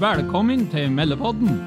Velkommen til Meldepodden.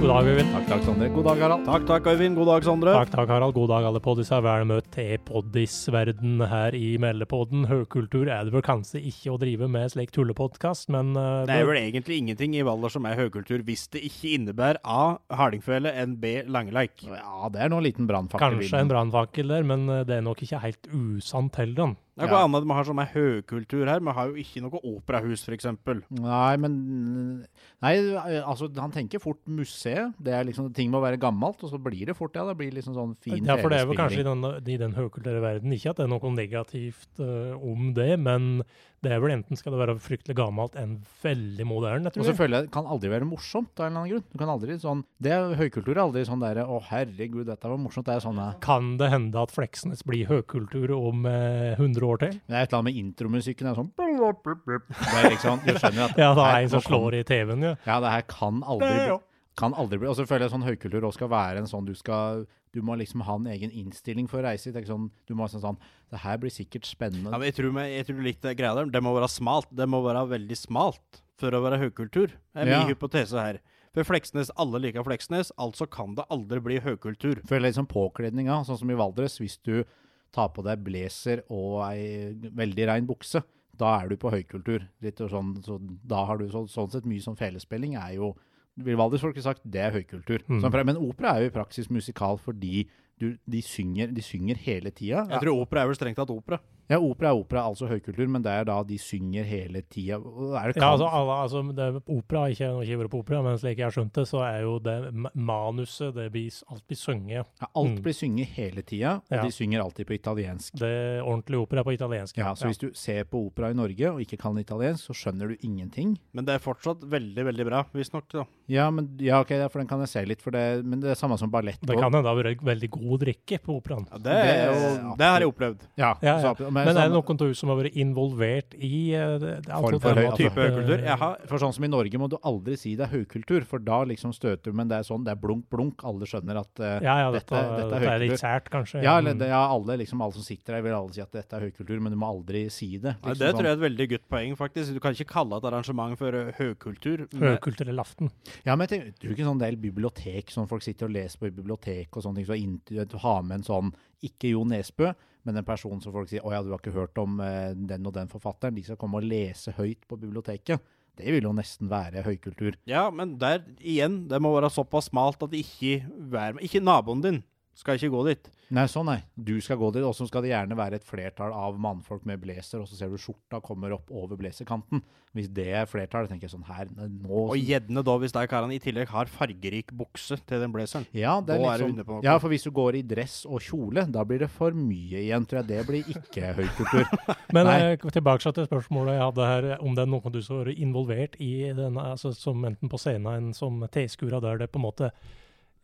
God dag, Øyvind. Takk, takk, Sondre. God dag, Harald. Takk, takk, Øyvind. God dag, Sondre. Takk, takk, Harald. God dag, alle poddiser. Vel møtt til poddisverden her i Meldepodden. Høgkultur er det vel kanskje ikke å drive med slik tullepodkast, men uh, Det er vel egentlig ingenting i Valdres som er høykultur, hvis det ikke innebærer A. Hardingfele enn B. Langeleik. Ja, det er nå en liten brannfakkel. Kanskje en brannfakkel der, men uh, det er nok ikke helt usant heller. Det er Ja. hva annet vi har som er høykultur her. Vi har jo ikke noe operahus, f.eks. Nei, men Nei, altså, han tenker fort museet. Det er liksom Ting må være gammelt, og så blir det fort ja, det blir liksom sånn fin Ja, for det er vel kanskje i den, i den høykulturelle verden ikke at det er noe negativt uh, om det, men det er vel enten skal det være fryktelig gammelt enn veldig moderne, Og så føler jeg det kan aldri være morsomt av en eller annen grunn. Du kan aldri sånn Det er høykultur er aldri sånn derre Å, herregud, dette var morsomt. Det er sånn Kan det hende at Fleksnes blir høykultur om eh, 100 år til? Det er et eller annet med intromusikken. Det er sånn Det er liksom Du skjønner at Ja, det er en som slår i TV-en, ja. Ja, det her kan aldri bli, og så føler jeg sånn høykultur også skal være en sånn du skal du må liksom ha en egen innstilling for å reise. Ikke sånn, du må ha sånn, sånn Det her blir sikkert spennende. Ja, men jeg tror, vi- jeg tror litt greia der, det må være smalt. Det må være veldig smalt for å være høykultur. Det er min Ja. hypotese her. For Fleksnes, alle liker Fleksnes, altså kan det aldri bli høykultur. føler litt sånn påkledninga, sånn som i Valdres. Hvis du tar på deg blazer og ei veldig rein bukse, da er du på høykultur. Sånn, så da har du så, sånn sett mye sånn felespilling er jo vil Valdres-folk sagt det er høykultur. Mm. Men opera er jo i praksis musikal fordi du, de, synger, de synger hele tida. Jeg tror opera er vel strengt tatt opera. Ja, opera er opera, altså høykultur, men det er da de synger hele tida. Er Ja, altså, alle, altså det er opera, ikke, noe på opera, men slik jeg har skjønt det, så er jo det manuset, det blir, alt blir sunget. ja, alt Mm. blir synget hele tida, og Ja. de synger alltid på italiensk. Det ordentlige opera er på italiensk. Ja, så hvis du ser på opera i Norge og ikke kan italiensk, så skjønner du ingenting. Men det er fortsatt veldig, veldig bra, visstnok. da. Ja, men, ja, ok, for den kan jeg se litt, for det, men det er samme som ballett. Det kan hende det har vært veldig god drikke på operaen. Ja, det, Det er jo- det har jeg opplevd. Ja, Ja, ja. Men, men, er det sånn, noen av som har vært involvert i eh, det, det, for den høy- Type høykultur. Jeg har for sånn som i Norge må du aldri si det er høykultur, for da liksom støter du, men det er sånn, det er blunk, blunk, alle skjønner at uh, Ja, ja, dette, dette- dette, dette er er litt høykultur. sært, kanskje. ja, eller, det, ja, alle, liksom, alle som sitter her vil alle si at dette er høykultur, men du må aldri si det. Liksom det sånn. tror jeg er et veldig godt poeng, faktisk. Du kan ikke kalle et arrangement for eh, høykultur. Høykulturell aften. Ja, men jeg tenker, tror ikke sånn del bibliotek, sånn folk sitter og leser på i bibliotek og sånne ting, så inn- du har med en sånn, ikke Jo Nesbø, men en person som folk sier, å ja, du har ikke hørt om eh, den og den forfatteren, de skal komme og lese høyt på biblioteket. Det vil jo nesten være høykultur. Ja, men der igjen, det må være såpass smalt at ikke vær. Ikke naboen din skal ikke gå dit. Nei, sånn nei. Du skal gå dit, og så skal det gjerne være et flertall av mannfolk med blazer, og så ser du skjorta kommer opp over blazerkanten. Hvis det er flertall, tenker jeg sånn her, nå... Og gjerne da, hvis de karene i tillegg har fargerik bukse til den blazeren. Ja, det er litt er sånn- på. Ja, for hvis du går i dress og kjole, da blir det for mye igjen, tror jeg. Det blir ikke høykultur. Men Nei. eh, tilbake til spørsmålet jeg hadde her, om det er noen du skal har vært involvert i denne, altså som enten på scenen som tilskuer der det på en måte eh,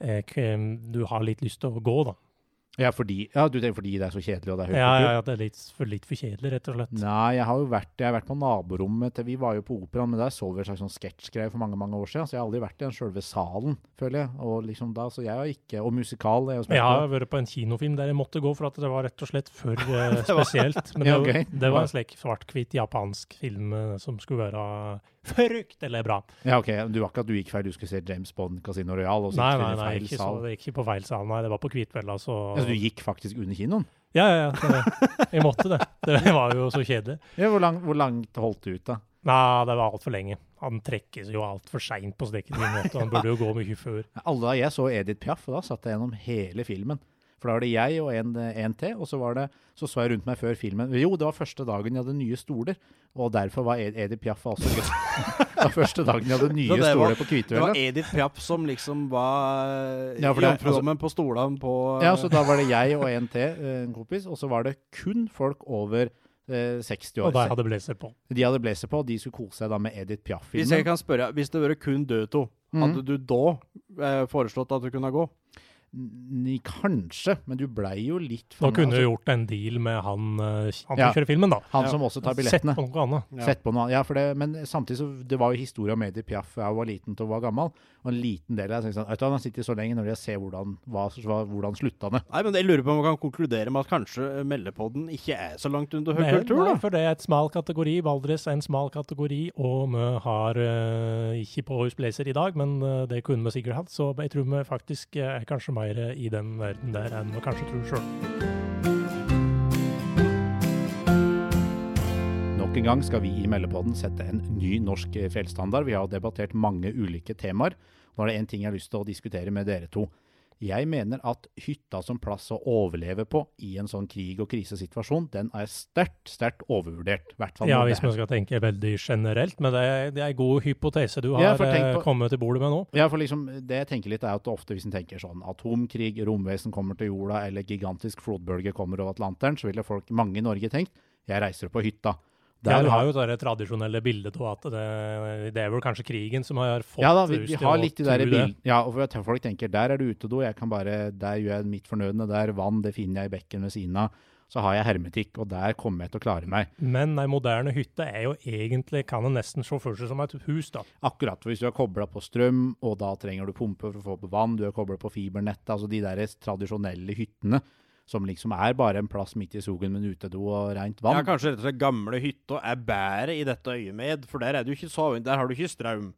du har litt lyst til å gå, da. Ja, fordi, ja, du tenker fordi det er så kjedelig og det er Ja, ja, ja, det er litt for, litt for kjedelig, rett og slett. Nei, jeg har jo vært, jeg har vært på naborommet til Vi var jo på operaen, men der så vi en slags sånn sketsjgreie for mange mange år siden. Så jeg har aldri vært i den sjølve salen, føler jeg. Og liksom da, så jeg har ikke Og musikal jo Jeg har vært på en kinofilm der jeg måtte gå, for at det var rett og slett for eh, spesielt. Men det, Ja, var- det var en slik svart-hvitt japansk film eh, som skulle være fryktelig bra. Ja, ok. Du var ikke at du gikk feil, du skulle se James Bond Casino Royal og Nei, sitte nei, nei, feil ikke, så, sal? det gikk ikke på feil sal, nei. Det var på Kvitfjella, så Altså, du gikk faktisk under kinoen? Ja, ja, ja. Det, jeg måtte det. Det var jo så kjedelig. Ja, hvor, lang, hvor langt holdt du ut, da? Nei, det var altfor lenge. Han trekkes jo altfor seint på måte. Han burde jo gå mye før. Alle da jeg så Edith Piaf, og da satt jeg gjennom hele filmen. For da var det jeg og en, en til, og så, var det, så så jeg rundt meg før filmen. Jo, det var første dagen jeg hadde nye stoler, og derfor var Edith Piaf også gøy. det var første dagen jeg hadde nye var- stoler på Det var Edith Piaf som liksom var Ja, for det- jomfrudommen på stolene på Ja, så da var det jeg og en til, eh, en kompis, og så var det kun folk over eh, 60 Og år. da de hadde blazer på. De hadde blazer på, og de skulle kose seg da med Edith Hvis jeg kan spørre, hvis det hadde vært kun døde to, Mhm. hadde du da eh, foreslått at du kunne gå? Ni, kanskje, men du blei jo litt Nå fanget, kunne du altså. gjort en deal med han, eh, han som Ja. kjører filmen, da. Han Ja. som også tar Sett billettene. på noe annet. Ja. Sett på noe, ja, for det, men samtidig så det var jo historie om Edi Piaf da jeg var liten til å være gammel. Og en liten del av det sånn, Han har sittet så lenge når jeg ser hvordan, hva, hvordan slutta det. Nei, men jeg lurer på om man kan konkludere med at kanskje Meldepodden ikke er så langt under høy Nei, kultur, nei, for det er et smal kategori. Valdres er en smal kategori, og vi har uh, ikke på oss blazer i dag, men uh, det kunne vi sikkert hatt. Så jeg tror vi faktisk er kanskje mer eh, i den verden der enn vi kanskje tror sjøl. Nok en gang skal vi i Meldepodden sette en ny norsk eh, fjellstandard. Vi har debattert mange ulike temaer. Nå er det én ting jeg har lyst til å diskutere med dere to. Jeg mener at hytta som plass å overleve på i en sånn krig- og krisesituasjon, den er sterkt, sterkt overvurdert. Ja, hvis man skal tenke veldig generelt, men det er, det er en god hypotese du har eh, på- kommet til bordet med nå. Ja, for liksom, det jeg tenker litt er at ofte hvis en tenker sånn atomkrig, romvesen kommer til jorda, eller gigantisk flodbølge kommer over Atlanteren, så ville folk, mange i Norge tenkt, jeg reiser på hytta. Ja, du har- jo det tradisjonelle bildet av at det, det er vel kanskje krigen som har fått Ja da, vi, vi har litt de der bild, Ja, og folk tenker der er det utedo, jeg kan bare, der gjør jeg mitt fornødne, der vann, det finner jeg i bekken ved siden av. Så har jeg hermetikk, og der kommer jeg til å klare meg. Men ei moderne hytte er jo egentlig, kan en nesten se for seg som et hus, da. Akkurat hvis du er kobla på strøm, og da trenger du pumpe for å få på vann, du er kobla på fibernettet, altså de der tradisjonelle hyttene, som liksom er bare en plass midt i skogen med en utedo og rent vann. Ja, kanskje rett og slett gamle hytta er bedre i dette øyemed, for der er du ikke så, der har du ikke strøm.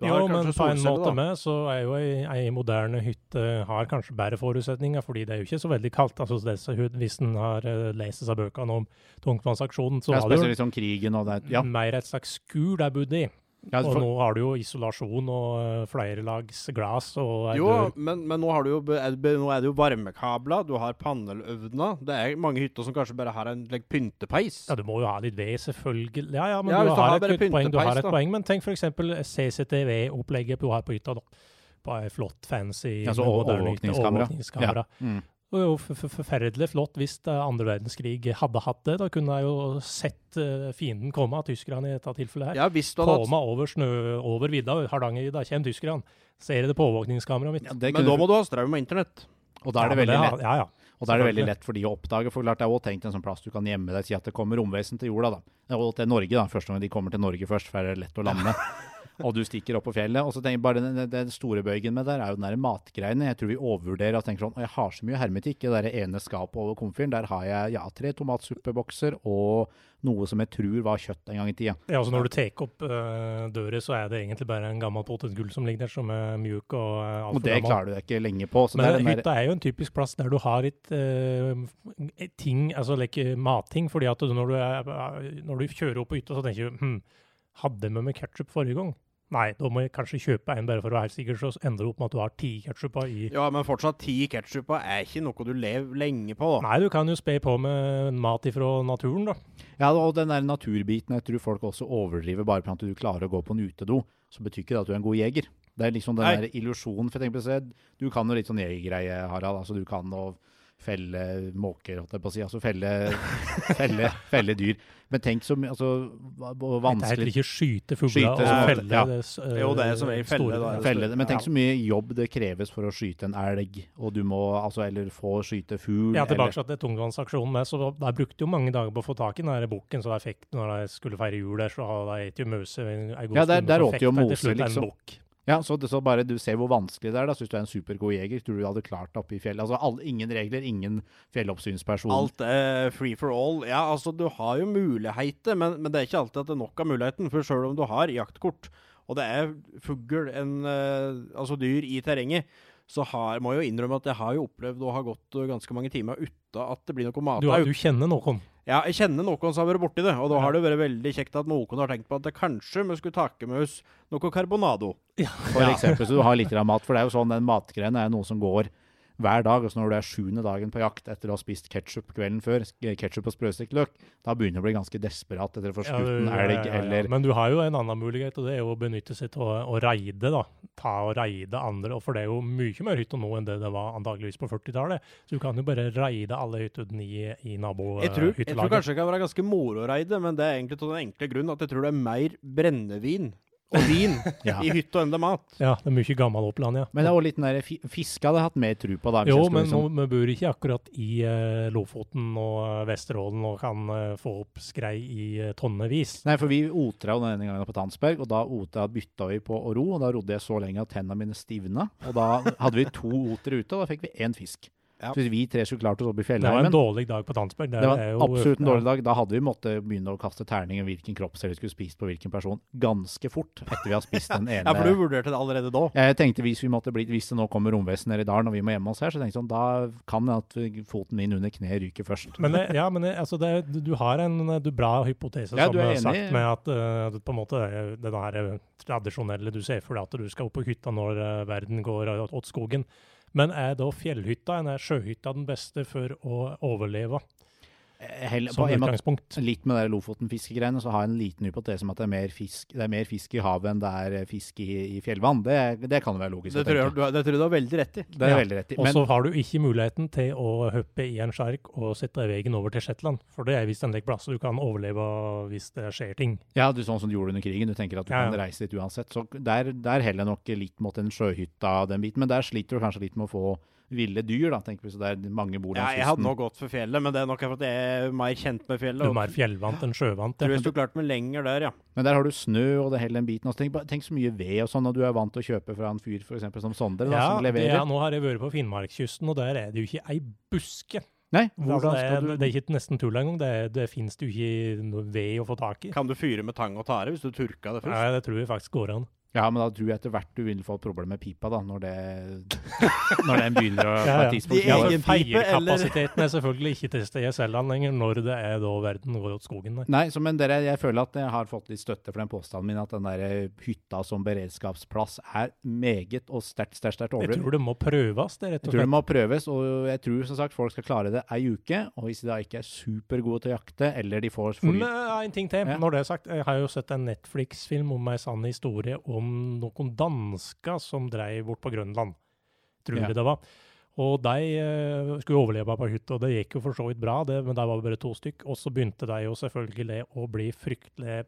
Du Jo, men på en måte da. med, så er jo ei, ei moderne hytte har kanskje bedre forutsetninger, fordi det er jo ikke så veldig kaldt. Altså, disse, hvis en har uh, lest seg bøkene om tungtvannsaksjonen, så ja, var det jo liksom krigen og det. Ja, mer et slags skur der bodde i. ja, Og for, nå har du jo isolasjon og uh, flere lags glass og Jo, men, men nå, har du jo, er nå er det jo varmekabler, du har paneløvner. Det er mange hytter som kanskje bare har en like, pyntepeis. Ja, du må jo ha litt ved, selvfølgelig. Ja, ja, men Ja, du, du har har et poeng, du har et da. poeng. Men tenk f.eks. CCTV-opplegget du har på hytta. da. På ei flott, fancy Altså, overvåkningskamera. overvåkningskamera. Ja. mm. Det er jo forferdelig flott hvis det andre verdenskrig hadde hatt det. Da kunne jeg jo sett eh, fienden komme, tyskerne i dette tilfellet her. Ja, hvis du hadde hatt Komme over snø, over vidda, Hardangervidda, kommer tyskerne. Ser jeg det på overvåkningskameraet mitt. Ja, det Men da må du ha strøm og internett. og da er det veldig har- lett. Ja, ja. Og da er det veldig lett for de å oppdage. For klart det er også tenkt en sånn plass du kan gjemme deg, si at det kommer romvesen til jorda. da. Og til Norge, da. Første gang de kommer til Norge først, for det er lett å lande. og du stikker opp på fjellet. Og så tenker jeg bare den, den, store bøygen med der er jo den der matgreiene. Jeg tror vi overvurderer og tenker sånn «Å, Jeg har så mye hermetikk i det der ene skapet over komfyren. Der har jeg ja, tre tomatsuppebokser og noe som jeg tror var kjøtt en gang i tida. Ja, altså Når du tar opp uh, døra, så er det egentlig bare en gammel potetgull som ligger der, som er mjuk og uh, Og det gammel. klarer du deg ikke lenge på. Så det er Men der, hytta er jo en typisk plass der du har litt uh, ting, altså like matting. fordi at du, når, du er, når du kjører opp på hytta, så tenker du hm, hadde med meg ketsjup forrige gang? Nei, da må jeg kanskje kjøpe en bare for å være sikker, så ender det opp med at du har ti ketsjuper i Ja, men fortsatt ti ketsjuper er ikke noe du lever lenge på. da. Nei, du kan jo spe på med mat ifra naturen, da. Ja, og den der naturbiten, jeg tror folk også overdriver bare på at du klarer å gå på en utedo. Så betyr ikke det at du er en god jeger. Det er liksom den Nei. der illusjonen. For jeg tenker på det, Du kan jo litt sånn jegergreie, Harald. Altså du kan å felle måker, holdt jeg på å si. Altså felle, felle, felle dyr. Men tenk så mye altså, vanskelig Det heter ikke skyte fugler Skyte, altså felle ja. det, Jo, det er som regel felle, store- da er det felle. Men tenk så mye jobb det kreves for å skyte en elg, og du må altså Eller få skyte fugl. Ja, eller- tilbake til tungtvannsaksjonen. med, så der brukte jo mange dager på å få tak i den bukken, så de fikk, når de skulle feire jul der, så de et jo møse en god Ja, der- stund, der så åt fikk de jo mose, slutt en liksom. Ja, så, det, så bare du ser hvor vanskelig det er. da, så Hvis du er en supergod jeger, tror du du hadde klart det oppe i fjellet. Altså, all, Ingen regler, ingen fjelloppsynsperson. Alt er free for all. Ja, altså, du har jo muligheter, men, men det er ikke alltid at det er nok av muligheten. For selv om du har jaktkort, og det er fugl, en, eh, altså dyr, i terrenget, så har, må jeg jo innrømme at jeg har jo opplevd å ha gått eh, ganske mange timer uten at det blir noe Du, du kjenner noen. Ja, jeg kjenner noen som har vært borti det, og da har det vært veldig kjekt at noen har tenkt på at det kanskje vi skulle take med oss noe carbonado. For eksempel, så du har litt av mat. For det er jo sånn, den matgreien er noe som går hver dag. Og så når du er sjuende dagen på jakt etter å ha spist ketsjup kvelden før, ketsjup og sprøstekt løk, da begynner du å bli ganske desperat etter å få skutt en ja, elg ja, ja. eller Men du har jo en annen mulighet, og det er jo å benytte seg av å, å raide. da. Ta og reide andre, for det er jo mye mer hytter nå enn det det var antageligvis på 40-tallet. Så du kan jo bare reide alle hyttene i, i Jeg tror, jeg tror kanskje det kan være ganske moro å reide, men det er egentlig av den enkle grunn at jeg tror det er mer brennevin og vin Ja. i hytt og ende mat. Ja, det er mye gammel Oppland, ja. Men det er også litt den der fi- fiske hadde jeg hatt mer tro på. da. Jo, men liksom. men nå, vi bor ikke akkurat i uh, Lofoten og uh, Vesterålen og kan uh, få opp skrei i uh, tonnevis. Nei, for vi otra jo denne gangen på Tansberg, og da otra bytta vi på å ro. og Da rodde jeg så lenge at tennene mine stivna. Og da hadde vi to oter ute, og da fikk vi én fisk. Ja. Så hvis vi tre skulle klart oss opp i Det var en dårlig dag på Tansberg. Det var er jo- absolutt en ja. dårlig dag. Da hadde vi måttet begynne å kaste terning om hvilken kroppsdel vi skulle spist på hvilken person, ganske fort etter vi har spist den ene. Ja, for du vurderte det allerede da. Jeg tenkte hvis vi måtte bli, hvis det nå kommer romvesen ned i dalen og vi må gjemme oss her, så tenkte jeg sånn, da kan det at foten min under kneet ryker først. Men det, ja, men det, altså det, du- har en du, bra hypotese, Ja, som du har enig. sagt, med at uh, det på en måte den her eh, tradisjonelle du ser for deg at du skal opp på hytta når uh, verden går åt skogen. Men er da fjellhytta, eller er sjøhytta den beste for å overleve, Heller, som utgangspunkt? litt med det Lofoten-fiskegreiene, så har jeg en liten hypotese om at det er mer fisk, det er mer fisk i havet enn det er eh, fisk i, i fjellvann. Det, det kan være logisk Det tror, jeg, det tror jeg du har veldig rett i. Det er Ja. veldig rett i. Og så har du ikke muligheten til å hoppe i en skjerk og sette veien over til Shetland. For det er visst en lek plass du kan overleve hvis det skjer ting. ja, du sånn som du gjorde under krigen, du tenker at du Ja, kan reise dit uansett. Så der, der heller nok litt mot en sjøhytta, den biten. Men der sliter du kanskje litt med å få ville dyr, da, tenker vi. Så det er mange bor Ja, langs jeg hadde nå gått for fjellet, men det er nok fordi jeg er mer kjent med fjellet. Du er mer fjellvant enn sjøvant. Ja. tror jeg du klarte meg lenger der, ja. Men der har du snø og det hele den biten. Også. tenk, tenk så mye ved og sånn, og du er vant til å kjøpe fra en fyr for eksempel, som Sondre, Ja, som leverer. ja, nå har jeg vært på Finnmarkskysten, og der er det jo ikke ei buske. Nei, Altså, hvordan det, er, skal du det er ikke nesten tull engang. Det, det finnes det jo ikke noe ved å få tak i. Kan du fyre med tang og tare hvis du turka det først? Nei, det tror jeg faktisk går an. Ja, men da tror jeg etter hvert du vil få et problem med pipa, da, når, det, når den begynner å på Ja, ja. De Ja, Feierkapasiteten er selvfølgelig ikke til stede i Selland lenger, når det er da verden går åt skogen. Der. Nei, så, men dere, jeg føler at jeg har fått litt støtte for den påstanden min, at den der eh, hytta som beredskapsplass er meget og sterkt, sterkt, sterkt Jeg tror det må prøves, det, rett og slett. Jeg tror det må prøves, og jeg tror som sagt folk skal klare det ei uke. Og hvis de da ikke er supergode til å jakte, eller de får for Men eh, en ting til. Ja. Når det er sagt, jeg har jo sett en Netflix-film om ei sann historie om noen dansker som dreiv bort på Grønland. Tror Ja. jeg det var. Og de eh, skulle overleve på hytta, og det gikk jo for så vidt bra, det, men de var bare to stykk. Og så begynte de jo selvfølgelig å bli fryktelig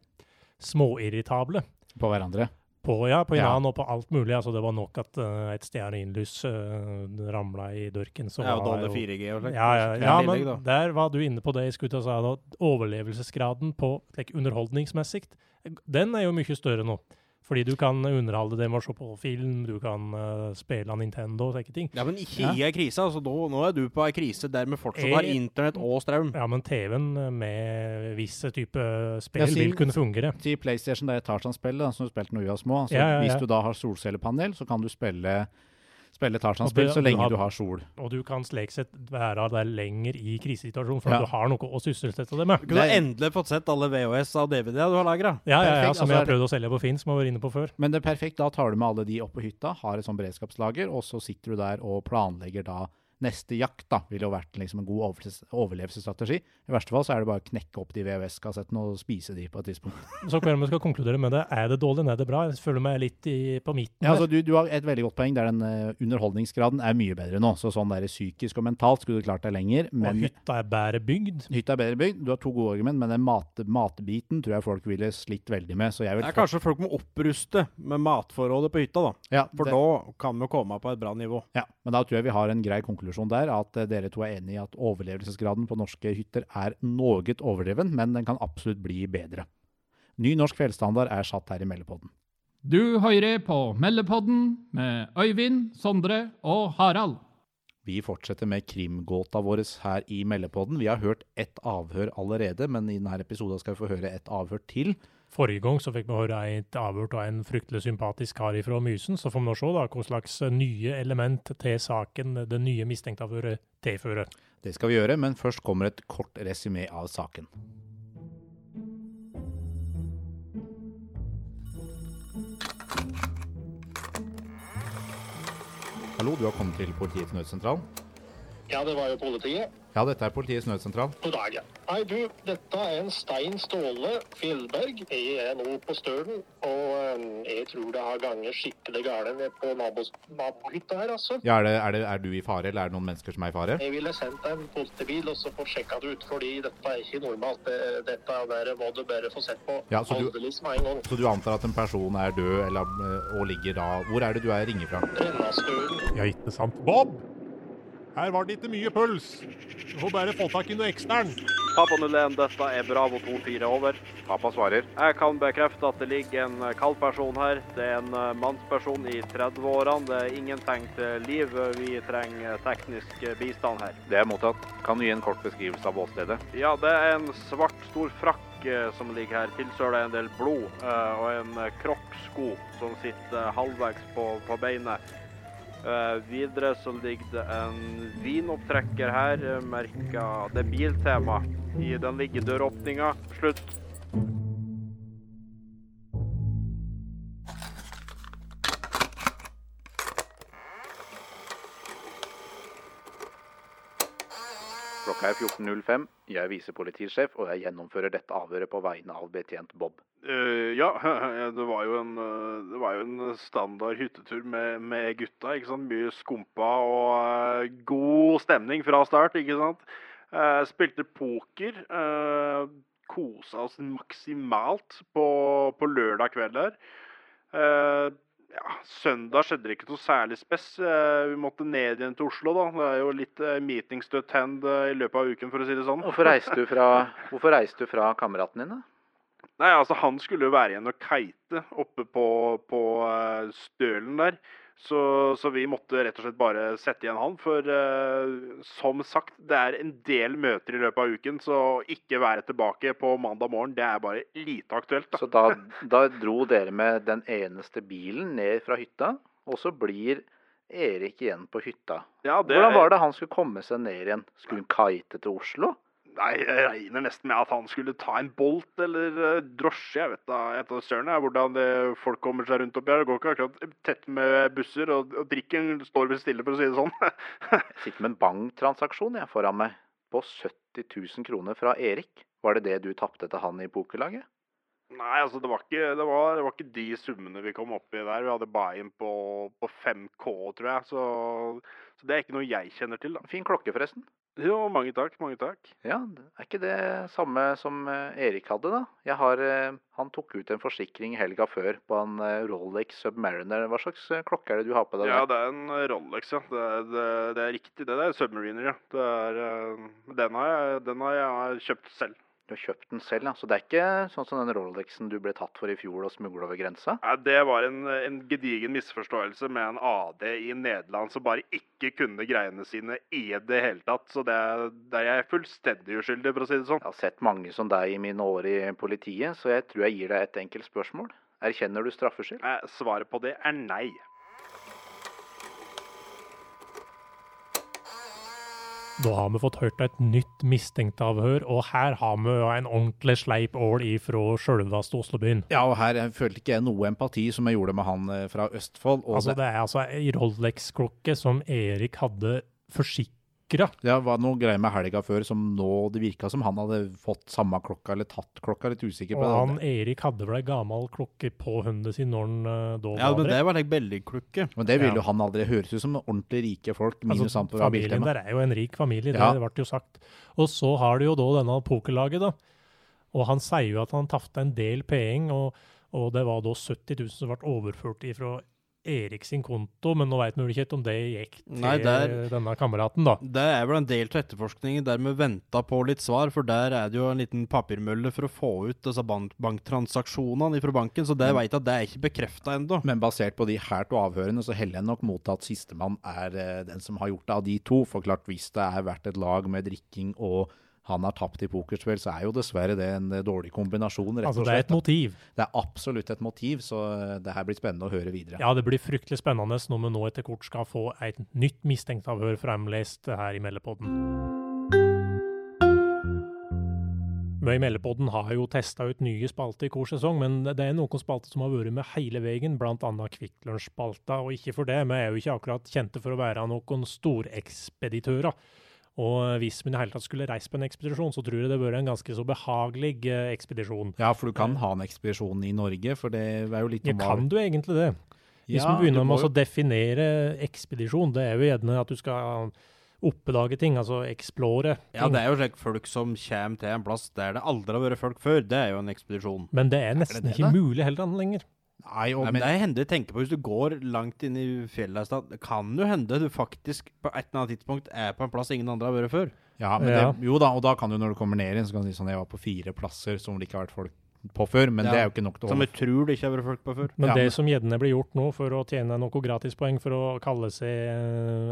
småirritable. på hverandre. På, ja, på Ja. Iran og på alt mulig. Altså, det var nok at uh, et stearinlys uh, ramla i dørken. Så Ja, og dårlig 4G og slikt. ja, ja, ja men der var du inne på det jeg skulle til å si. da. Overlevelsesgraden på like, underholdningsmessig, den er jo mye større nå. Fordi du kan underholde det med å se på film, du kan uh, spille Nintendo og slike ting. Ja, men ikke Ja. i ei krise. altså. Nå, nå er du på ei krise der vi fortsatt har internett og strøm. Ja, men TV-en med visse type spill Ja, si- vil kunne fungere. Si PlayStation, det er Tarzan-spill som du spilte når vi var små. Så Ja, ja, ja. Hvis du da har solcellepanel, så kan du spille, spille Tarzan-spill så lenge du lenge har- du har sol. Og du kan slik sett være der lenger i krisesituasjonen, for Ja. at du har noe å sysselsette deg med. Du kunne endelig fått sett alle VHS av DVD-er du har lagra. Ja, ja, ja, som altså jeg har prøvd å selge på Finn, som jeg var inne på før. Men det er perfekt, da tar du med alle de opp på hytta, har et sånn beredskapslager, og så sitter du der og planlegger da neste jakt. da, Ville jo vært liksom en god overlevelsesstrategi. I verste fall så er det bare å knekke opp de VHS-kassettene og spise de på et tidspunkt. Så hva er det vi skal konkludere med det? Er det dårlig, eller er det bra? Jeg føler meg litt i, på midten. Ja, altså du, du har et veldig godt poeng, der den uh, underholdningsgraden er mye bedre nå. Så sånn der psykisk og mentalt skulle du klart deg lenger. og hytta er bedre bygd. hytta er bedre bygd. Du har to gode argument, men den mat, matbiten tror jeg folk ville slitt veldig med. Så jeg vil Ja, kanskje folk må oppruste med matforrådet på hytta, da. ja, For det- da kan vi komme på et bra nivå. Ja, men da tror jeg vi har en grei konklusjon der, at eh, dere to er enig i at overlevelsesgraden på norske hytter er noe overdreven, men den kan absolutt bli bedre. Ny norsk fjellstandard er satt her i Meldepodden. Du hører på Meldepodden med Øyvind, Sondre og Harald. Vi fortsetter med krimgåta vår her i Meldepodden. Vi har hørt ett avhør allerede, men i denne episoden skal vi få høre et avhør til. Forrige gang så fikk vi høre et avhørt av en fryktelig sympatisk kar fra Mysen. Så får vi nå se da hva slags nye element til saken det nye mistenkteavhøret tilfører. Det skal vi gjøre, men først kommer et kort resymé av saken. Hallo, du har kommet til politiets nødsentral. Ja, det var jo politiet. Ja, dette er politiets nødsentral. God dag, ja. Du, dette er en Stein Ståle Fjellberg. Jeg er nå på Stølen, og eh, jeg tror det har ganget skikkelig galt nede på nabohytta her, altså. Ja, er, det, er, det, er du i fare, eller er det noen mennesker som er i fare? Jeg ville sendt en politibil og så få sjekka det ut, fordi dette er ikke normalt. Det, dette der må du bare få sett på Ja, så du-. Så du antar at en person er død eller, eh, og ligger da Hvor er det du er ringer fra? Rennastølen. Ja, ikke sant? Bob! Her var det ikke mye puls. Du får bare få tak i noe ekstern. Papa 01, dette er Bravo 24 over. Papa svarer. Jeg kan bekrefte at det ligger en eh, kald person her. Det er en eh, mannsperson i 30-årene. Det er ingen tegn til liv. Vi trenger teknisk eh, bistand her. Det er mottatt. Kan du gi en kort beskrivelse av åstedet? Ja, det er en svart, stor frakk eh, som ligger her. tilsøla en del blod. eh, Og en eh, kroppssko som sitter eh, halvveis på, på beinet. Eh, videre så ligger det en vinopptrekker her, merka Det er Biltema. I den ligger døråpninga. Slutt. Klokka er 14.05. Jeg er visepolitisjef, og jeg gjennomfører dette avhøret på vegne av betjent Bob. Uh, ja, det var jo en, eh, det var jo en standard hyttetur med, med gutta. ikke sant? Mye skumpa og uh, god stemning fra start, ikke sant. Uh, spilte poker. Kosa oss maksimalt på, på lørdag kveld der. Eh, ja, søndag skjedde det ikke noe særlig spess. Eh, vi måtte ned igjen til Oslo, da. Det er jo litt uh, meetings to attend eh, i løpet av uken, for å si det sånn. Hvorfor reiste du fra, hvorfor reiste du fra kameraten din, da? Nei, altså han skulle jo være igjen og kite oppe på, på eh, stølen der. Så, så vi måtte rett og slett bare sette igjen han. For uh, som sagt, det er en del møter i løpet av uken, så ikke være tilbake på mandag morgen, det er bare lite aktuelt. da. Så da, da dro dere med den eneste bilen ned fra hytta, og så blir Erik igjen på hytta. Ja, det, Hvordan var det han skulle komme seg ned igjen? Skulle han kite til Oslo? Nei, jeg regner nesten med at han skulle ta en Bolt eller eh, drosje. Jeg vet da jeg vet søren jeg, hvordan det, folk kommer seg rundt oppi her. Det går ikke akkurat tett med busser, og, og drikken står vel stille, for å si det sånn. Jeg sitter med en banktransaksjon jeg foran meg på 70 000 kroner fra Erik. Var det det du tapte til han i pokerlaget? Nei, altså det var, ikke, det, var, det var ikke de summene vi kom opp i der. Vi hadde buy-in på, på 5K, tror jeg. Så, så det er ikke noe jeg kjenner til, da. Fin klokke, forresten. Jo, mange takk, mange takk. Ja, er ikke det samme som eh, Erik hadde, da? Jeg har, eh, han tok ut en forsikring helga før på en eh, Rolex Submariner. Hva slags klokke er det du har på deg? Ja, det er en Rolex, ja. Det er, det, det er riktig, det. Det er Submariner, ja. Det er, den, har jeg, den har jeg kjøpt selv. Du har kjøpt den selv, ja. Så det er ikke sånn som den Rolexen du ble tatt for i fjor og smugla over grensa? Nei, Det var en, en gedigen misforståelse med en AD i Nederland som bare ikke kunne greiene sine i det hele tatt. Så det, det er jeg fullstendig uskyldig, for å si det sånn. Jeg har sett mange som deg i mine år i politiet, så jeg tror jeg gir deg et enkelt spørsmål. Erkjenner du straffskyld? Svaret på det er nei. Da har vi fått hørt et nytt mistenktavhør, og her har vi en ordentlig sleip ål ifra sjølveste Oslobyen. Ja, og her følte ikke jeg noe empati som jeg gjorde med han eh, fra Østfold. Altså, det, er altså ei Rolex-klokke som Erik hadde forsikra. det var noe greier med helga før som nå det virka som han hadde fått samme klokka, eller tatt klokka. Litt usikker på Og det. han Erik hadde vel ei gammel klokke på hunden sin når han eh, da Ja, men det var ei belliklukke. Men det ville Ja. jo han aldri høres ut som ordentlig rike folk. Minus Altså, han på familien der er jo en rik familie, Ja. det ble jo sagt. Og så har du jo da denne pokerlaget, da. Og han sier jo at han tapte en del penger, og, og det var da 70 000 som ble overført ifra Erik sin konto, men nå veit vi ikke helt om det gikk til Nei, der- denne kameraten, da. Det er vel en del av etterforskningen der vi venta på litt svar, for der er det jo en liten papirmølle for å få ut disse bank banktransaksjonene fra banken, så det Mm. veit jeg at det er ikke bekrefta ennå. Men basert på de her to avhørene, så heller jeg nok mot at sistemann er eh, den som har gjort det av de to. For klart, hvis det er vært et lag med drikking og han har tapt i pokerspill, så er jo dessverre det en eh, dårlig kombinasjon, rett Altså, det er et motiv. Det er absolutt et motiv, så eh, det her blir spennende å høre videre. Ja, det blir fryktelig spennende når vi nå etter kort skal få et nytt mistenktavhør fremlest her i Meldepodden. Vi i Meldepodden har jo testa ut nye spalter i hver sesong, men det er noen spalter som har vært med hele veien, bl.a. Kvikk Lunsj-spalta. Og ikke for det, vi er jo ikke akkurat kjente for å være noen storekspeditører. Og hvis man i hele tatt skulle reist på en ekspedisjon, så tror jeg det bør være en ganske så behagelig eh, ekspedisjon. Ja, for du kan ha en ekspedisjon i Norge, for det er jo litt Ja, om hva- kan du egentlig det? Hvis Ja, vi begynner med å definere ekspedisjon, det er jo gjerne at du skal oppdage ting, altså explore ting. Ja, det er jo slik folk som kommer til en plass der det aldri har vært folk før. Det er jo en ekspedisjon. Men det er nesten det ikke det? mulig heller lenger. Nei, og, Nei, men det hender jeg tenker på hvis du går langt inn i fjellet det kan jo hende du faktisk på et eller annet tidspunkt er på en plass ingen andre har vært før. ja, men Ja. Det, jo da, og da kan du når du kommer ned igjen, så kan du si sånn Jeg var på fire plasser som det ikke har vært folk på før, men Ja. det er jo ikke nok til å Som holde jeg tror det ikke har vært folk på før. Men Ja, det men- som gjerne blir gjort nå for å tjene noe gratispoeng for å kalle seg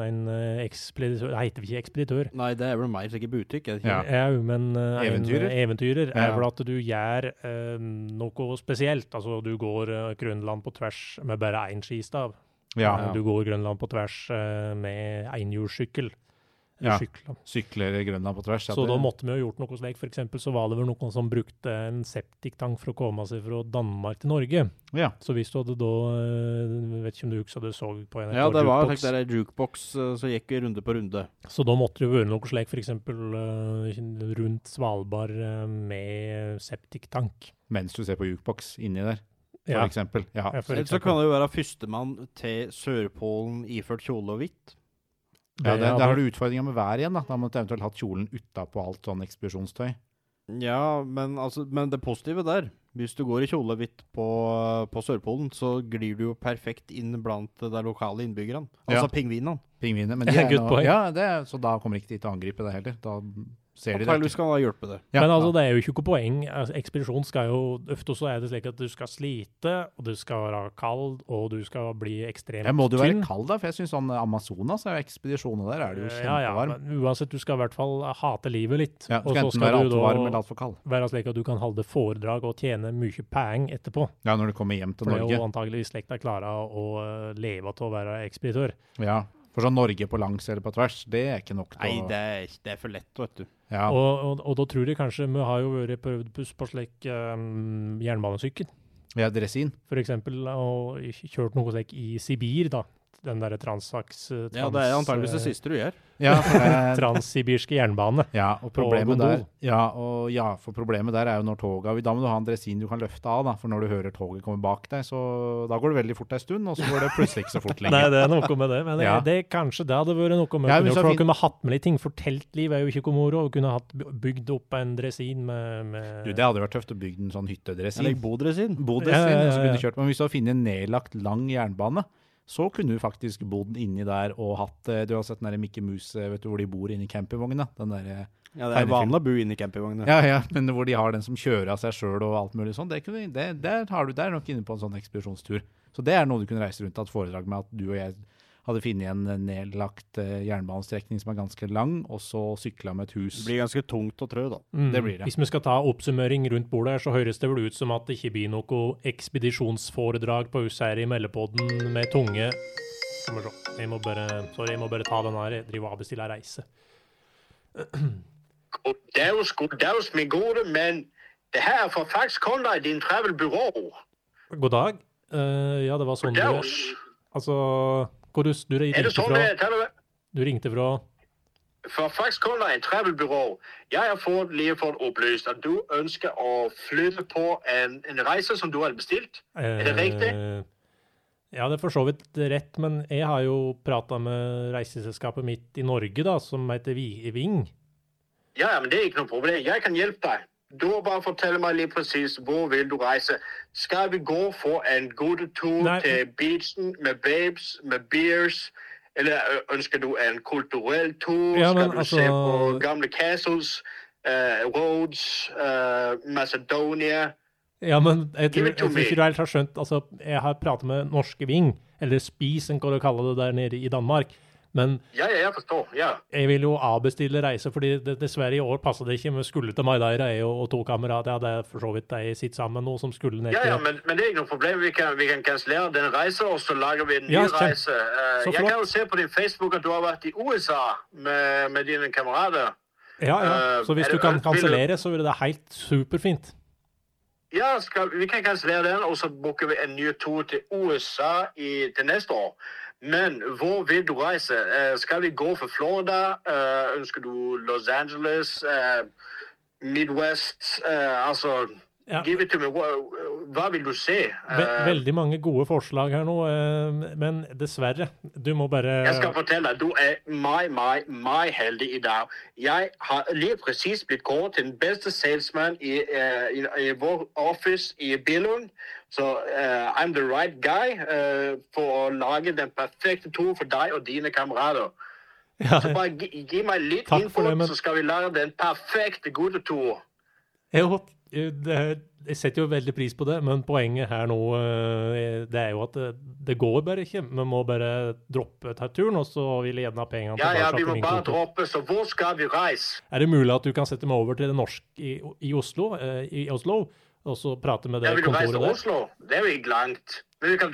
en eh, ekspeditør Nei, heter ikke ekspeditør. Nei, det er vel mer sikkert butikk. Er det ikke? Ja. Ja, men uh, Eventyrer? En, eventyrer er vel at du gjør uh, noe spesielt. Altså, du går uh, Grønland på tvers med bare én skistav. Ja, Du går Grønland på tvers med enhjulssykkel. Ja. Sykler. sykler Grønland på tvers. ja, Så det- da måtte vi jo gjort noe slik. For så var det vel noen som brukte en septiktank for å komme seg fra Danmark til Norge. Ja. Så hvis du hadde da eh, Vet ikke om du husker det så på NRK Ja, det var faktisk der jukebox eh, som gikk runde på runde. Så da måtte det jo være noe slik f.eks. Uh, rundt Svalbard eh, med septiktank. Mens du ser på jukebox inni der, for Ja, eksempel. Ja. ja, for eksempel. så kan det jo være førstemann til Sørpolen iført kjole og hvitt. Ja, Det Der har du utfordringa med været igjen. Da Da måtte du eventuelt hatt kjolen utapå alt sånn ekspedisjonstøy. Ja, men, altså, men det positive der Hvis du går i kjole hvitt på, på Sørpolen, så glir du jo perfekt inn blant de lokale innbyggerne. Altså Ja. pingvinene. Pingvinene. Men de er. Ja, det så da kommer ikke de til å angripe deg heller. Da ser de det. Antakeligvis skal hjelpe det. Ja, Men altså, ja. det er jo ikke noe poeng. Altså, ekspedisjon skal jo Ofte så er det slik at du skal slite, og du skal være kald, og du skal bli ekstremt tynn. må du være kald, da? For jeg syns sånn Amazonas er jo ekspedisjoner der, er det jo kjempevarm. Ja, ja, men uansett, du skal i hvert fall hate livet litt. Ja, og skal så enten være skal du da varm eller altfor kald. være slik at du kan holde foredrag og tjene mye penger etterpå. Ja, når du kommer hjem til Norge. For det er jo slik de klarer å eh, leve av å være ekspeditør. Ja, For sånn Norge på langs eller på tvers, det er ikke nok til Nei, å det er, ikke- det er for lett, vet du. ja. Og, og, og da tror jeg kanskje Vi har jo vært prøvd på, på slik um, jernbanesykkel, ja, dresin. for eksempel, og kjørt noe slik i Sibir, da. Den derre transaks... trans, Ja, det er antakeligvis det eh, siste du gjør. Ja, Transsibirske jernbane. ja, og problemet og der ja, og ja, for problemet der er jo når toget Da må du ha en dresin du kan løfte av, da. For når du hører toget komme bak deg, så da går det veldig fort ei stund, og så går det plutselig ikke så fort Nei, det er noe med det. Men det, Ja. det kanskje det hadde vært noe med Ja, å for fin- da kunne hatt med litt ting. For teltliv er jo ikke noe moro. å Kunne hatt bygd opp en dresin med, med Du, det hadde vært tøft å bygge en sånn hyttedresin. Eller bodresin. Bodresin, Ja, ja, ja, og så kunne ja. du kjørt Men hvis du hadde funnet en nedlagt lang jernbane, så kunne du faktisk bodd inni der og hatt eh, Du har sett den der Mikke Mus, eh, vet du hvor de bor inni campingvogna? Den der, Ja, det er vanlig å bo inni i campingvogna. ja, ja, men hvor de har den som kjører av seg sjøl og alt mulig sånn. Det kunne, det, der har du der nok inne på en sånn ekspedisjonstur. Så det er noe du kunne reise rundt og hatt foredrag med, at du og jeg hadde funnet en nedlagt eh, jernbanestrekning som er ganske lang, og så sykla med et hus. Det blir ganske tungt å trø, da. Mm. Det blir det. Hvis vi skal ta oppsummering rundt bordet, her, så høres det vel ut som at det ikke blir noe ekspedisjonsforedrag på huset her i Meldepodden med tunge Skal vi se. Jeg må bare, sorry, jeg må bare ta den her. Jeg driver og avbestiller reise. Goddaus, goddaus, min gode, men det her er fra Fax Conrad din Travel Bureau. God dag. Uh, ja, det var sånn du Goddags. Altså hvor du, du Er det sånn fra det? Du ringte fra Fra Fax Conrad travelbyrå Jeg har fått, fått opplyst at du ønsker å flytte på en, en reise som du har bestilt. Er det riktig? Eh, Ja, det er for så vidt rett, men jeg har jo prata med reiseselskapet mitt i Norge, da, som heter Vi- Ving. Ja, men det er ikke noe problem. Jeg kan hjelpe deg. Du må bare fortelle meg litt presis hvor vil du reise. Skal vi gå for en gudetur Nei. til beachen med babes, med beers? Eller ønsker du en kulturell tur? Ja, men Skal du altså- se på gamle castles, uh, Roads, uh, Macedonia? Ja, men jeg tror, jeg tror ikke du helt har skjønt Altså, jeg har pratet med norske Ving, eller Spis, en kan du kalle det der nede i Danmark. Men Ja, ja, jeg forstår. Ja. jeg vil jo avbestille reise, fordi det, dessverre i år passer det ikke. Vi skulle til Maidaira, jeg og, og to kamerater. Ja, det er for så vidt de sitter sammen nå, som skulle ned til ja, men, men det er ikke noe problem. Vi kan, vi kan kansellere den reisen, og så lager vi en ny Ja, reise. Uh, jeg kan jo se på din Facebook at du har vært i USA med, med dine kamerater. Ja, ja. Eh, Så hvis uh, du kan kansellere, så ville det helt superfint. Ja, skal, vi kan kansellere den, og så booker vi en ny tur til USA i, til neste år. Men hvor vil du reise? Eh, skal vi gå for Florida? Eh, ønsker du Los Angeles? Eh, Midwest? Altså Ja. Give it to me. Hva, vil du se? Veldig mange gode forslag her nå, men dessverre. Du må bare Jeg skal fortelle deg, du er meg, meg, meg heldig i dag. Jeg har lige præcis blitt kåret til den beste salesman i, i, i vår office i Billund. Så uh, I'm the right guy uh, for å lage den perfekte tur for deg og dine kamerater. ja, Så bare gi, gi meg litt Takk info, det, men- så skal vi lage den perfekte gudetur. Jo, det, jeg setter jo veldig pris på det, men poenget her nå eh, det er jo at det, det går bare ikke. Vi må bare droppe turen, og så vil jeg gjerne ha pengene Ja, ja, vi må bare droppe, så hvor skal vi reise? Er det mulig at du kan sette meg over til det norske i, i Oslo, i Oslo, og så prate med Ja, det vil du reise kontoret til der? Oslo? Det er jo ikke langt. Du, kan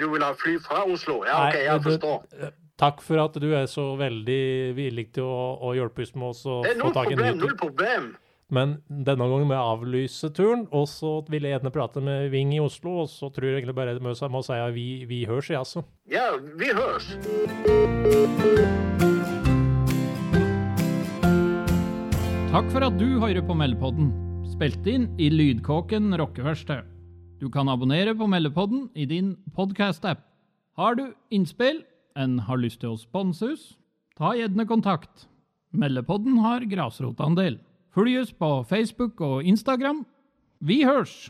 du vil ha fly fra Oslo? Ja, ok, jeg forstår. eh, Takk for at du er så veldig villig til å, å hjelpe oss med å Det er få tak i en ny tur. null problem. Men denne gangen må jeg avlyse turen, og så vil jeg gjerne prate med Ving i Oslo, og så tror jeg egentlig bare jeg må må si at vi, vi høres, jeg, altså. Ja, vi høres. Takk for at du hører på Meldepodden, spilt inn i Lydkåken rockeverksted. Du kan abonnere på Meldepodden i din podcast-app. Har du innspill, en har lyst til å sponse oss, ta gjerne kontakt. Meldepodden har grasrotandel. Følg oss på Facebook og Instagram. Vi hørs!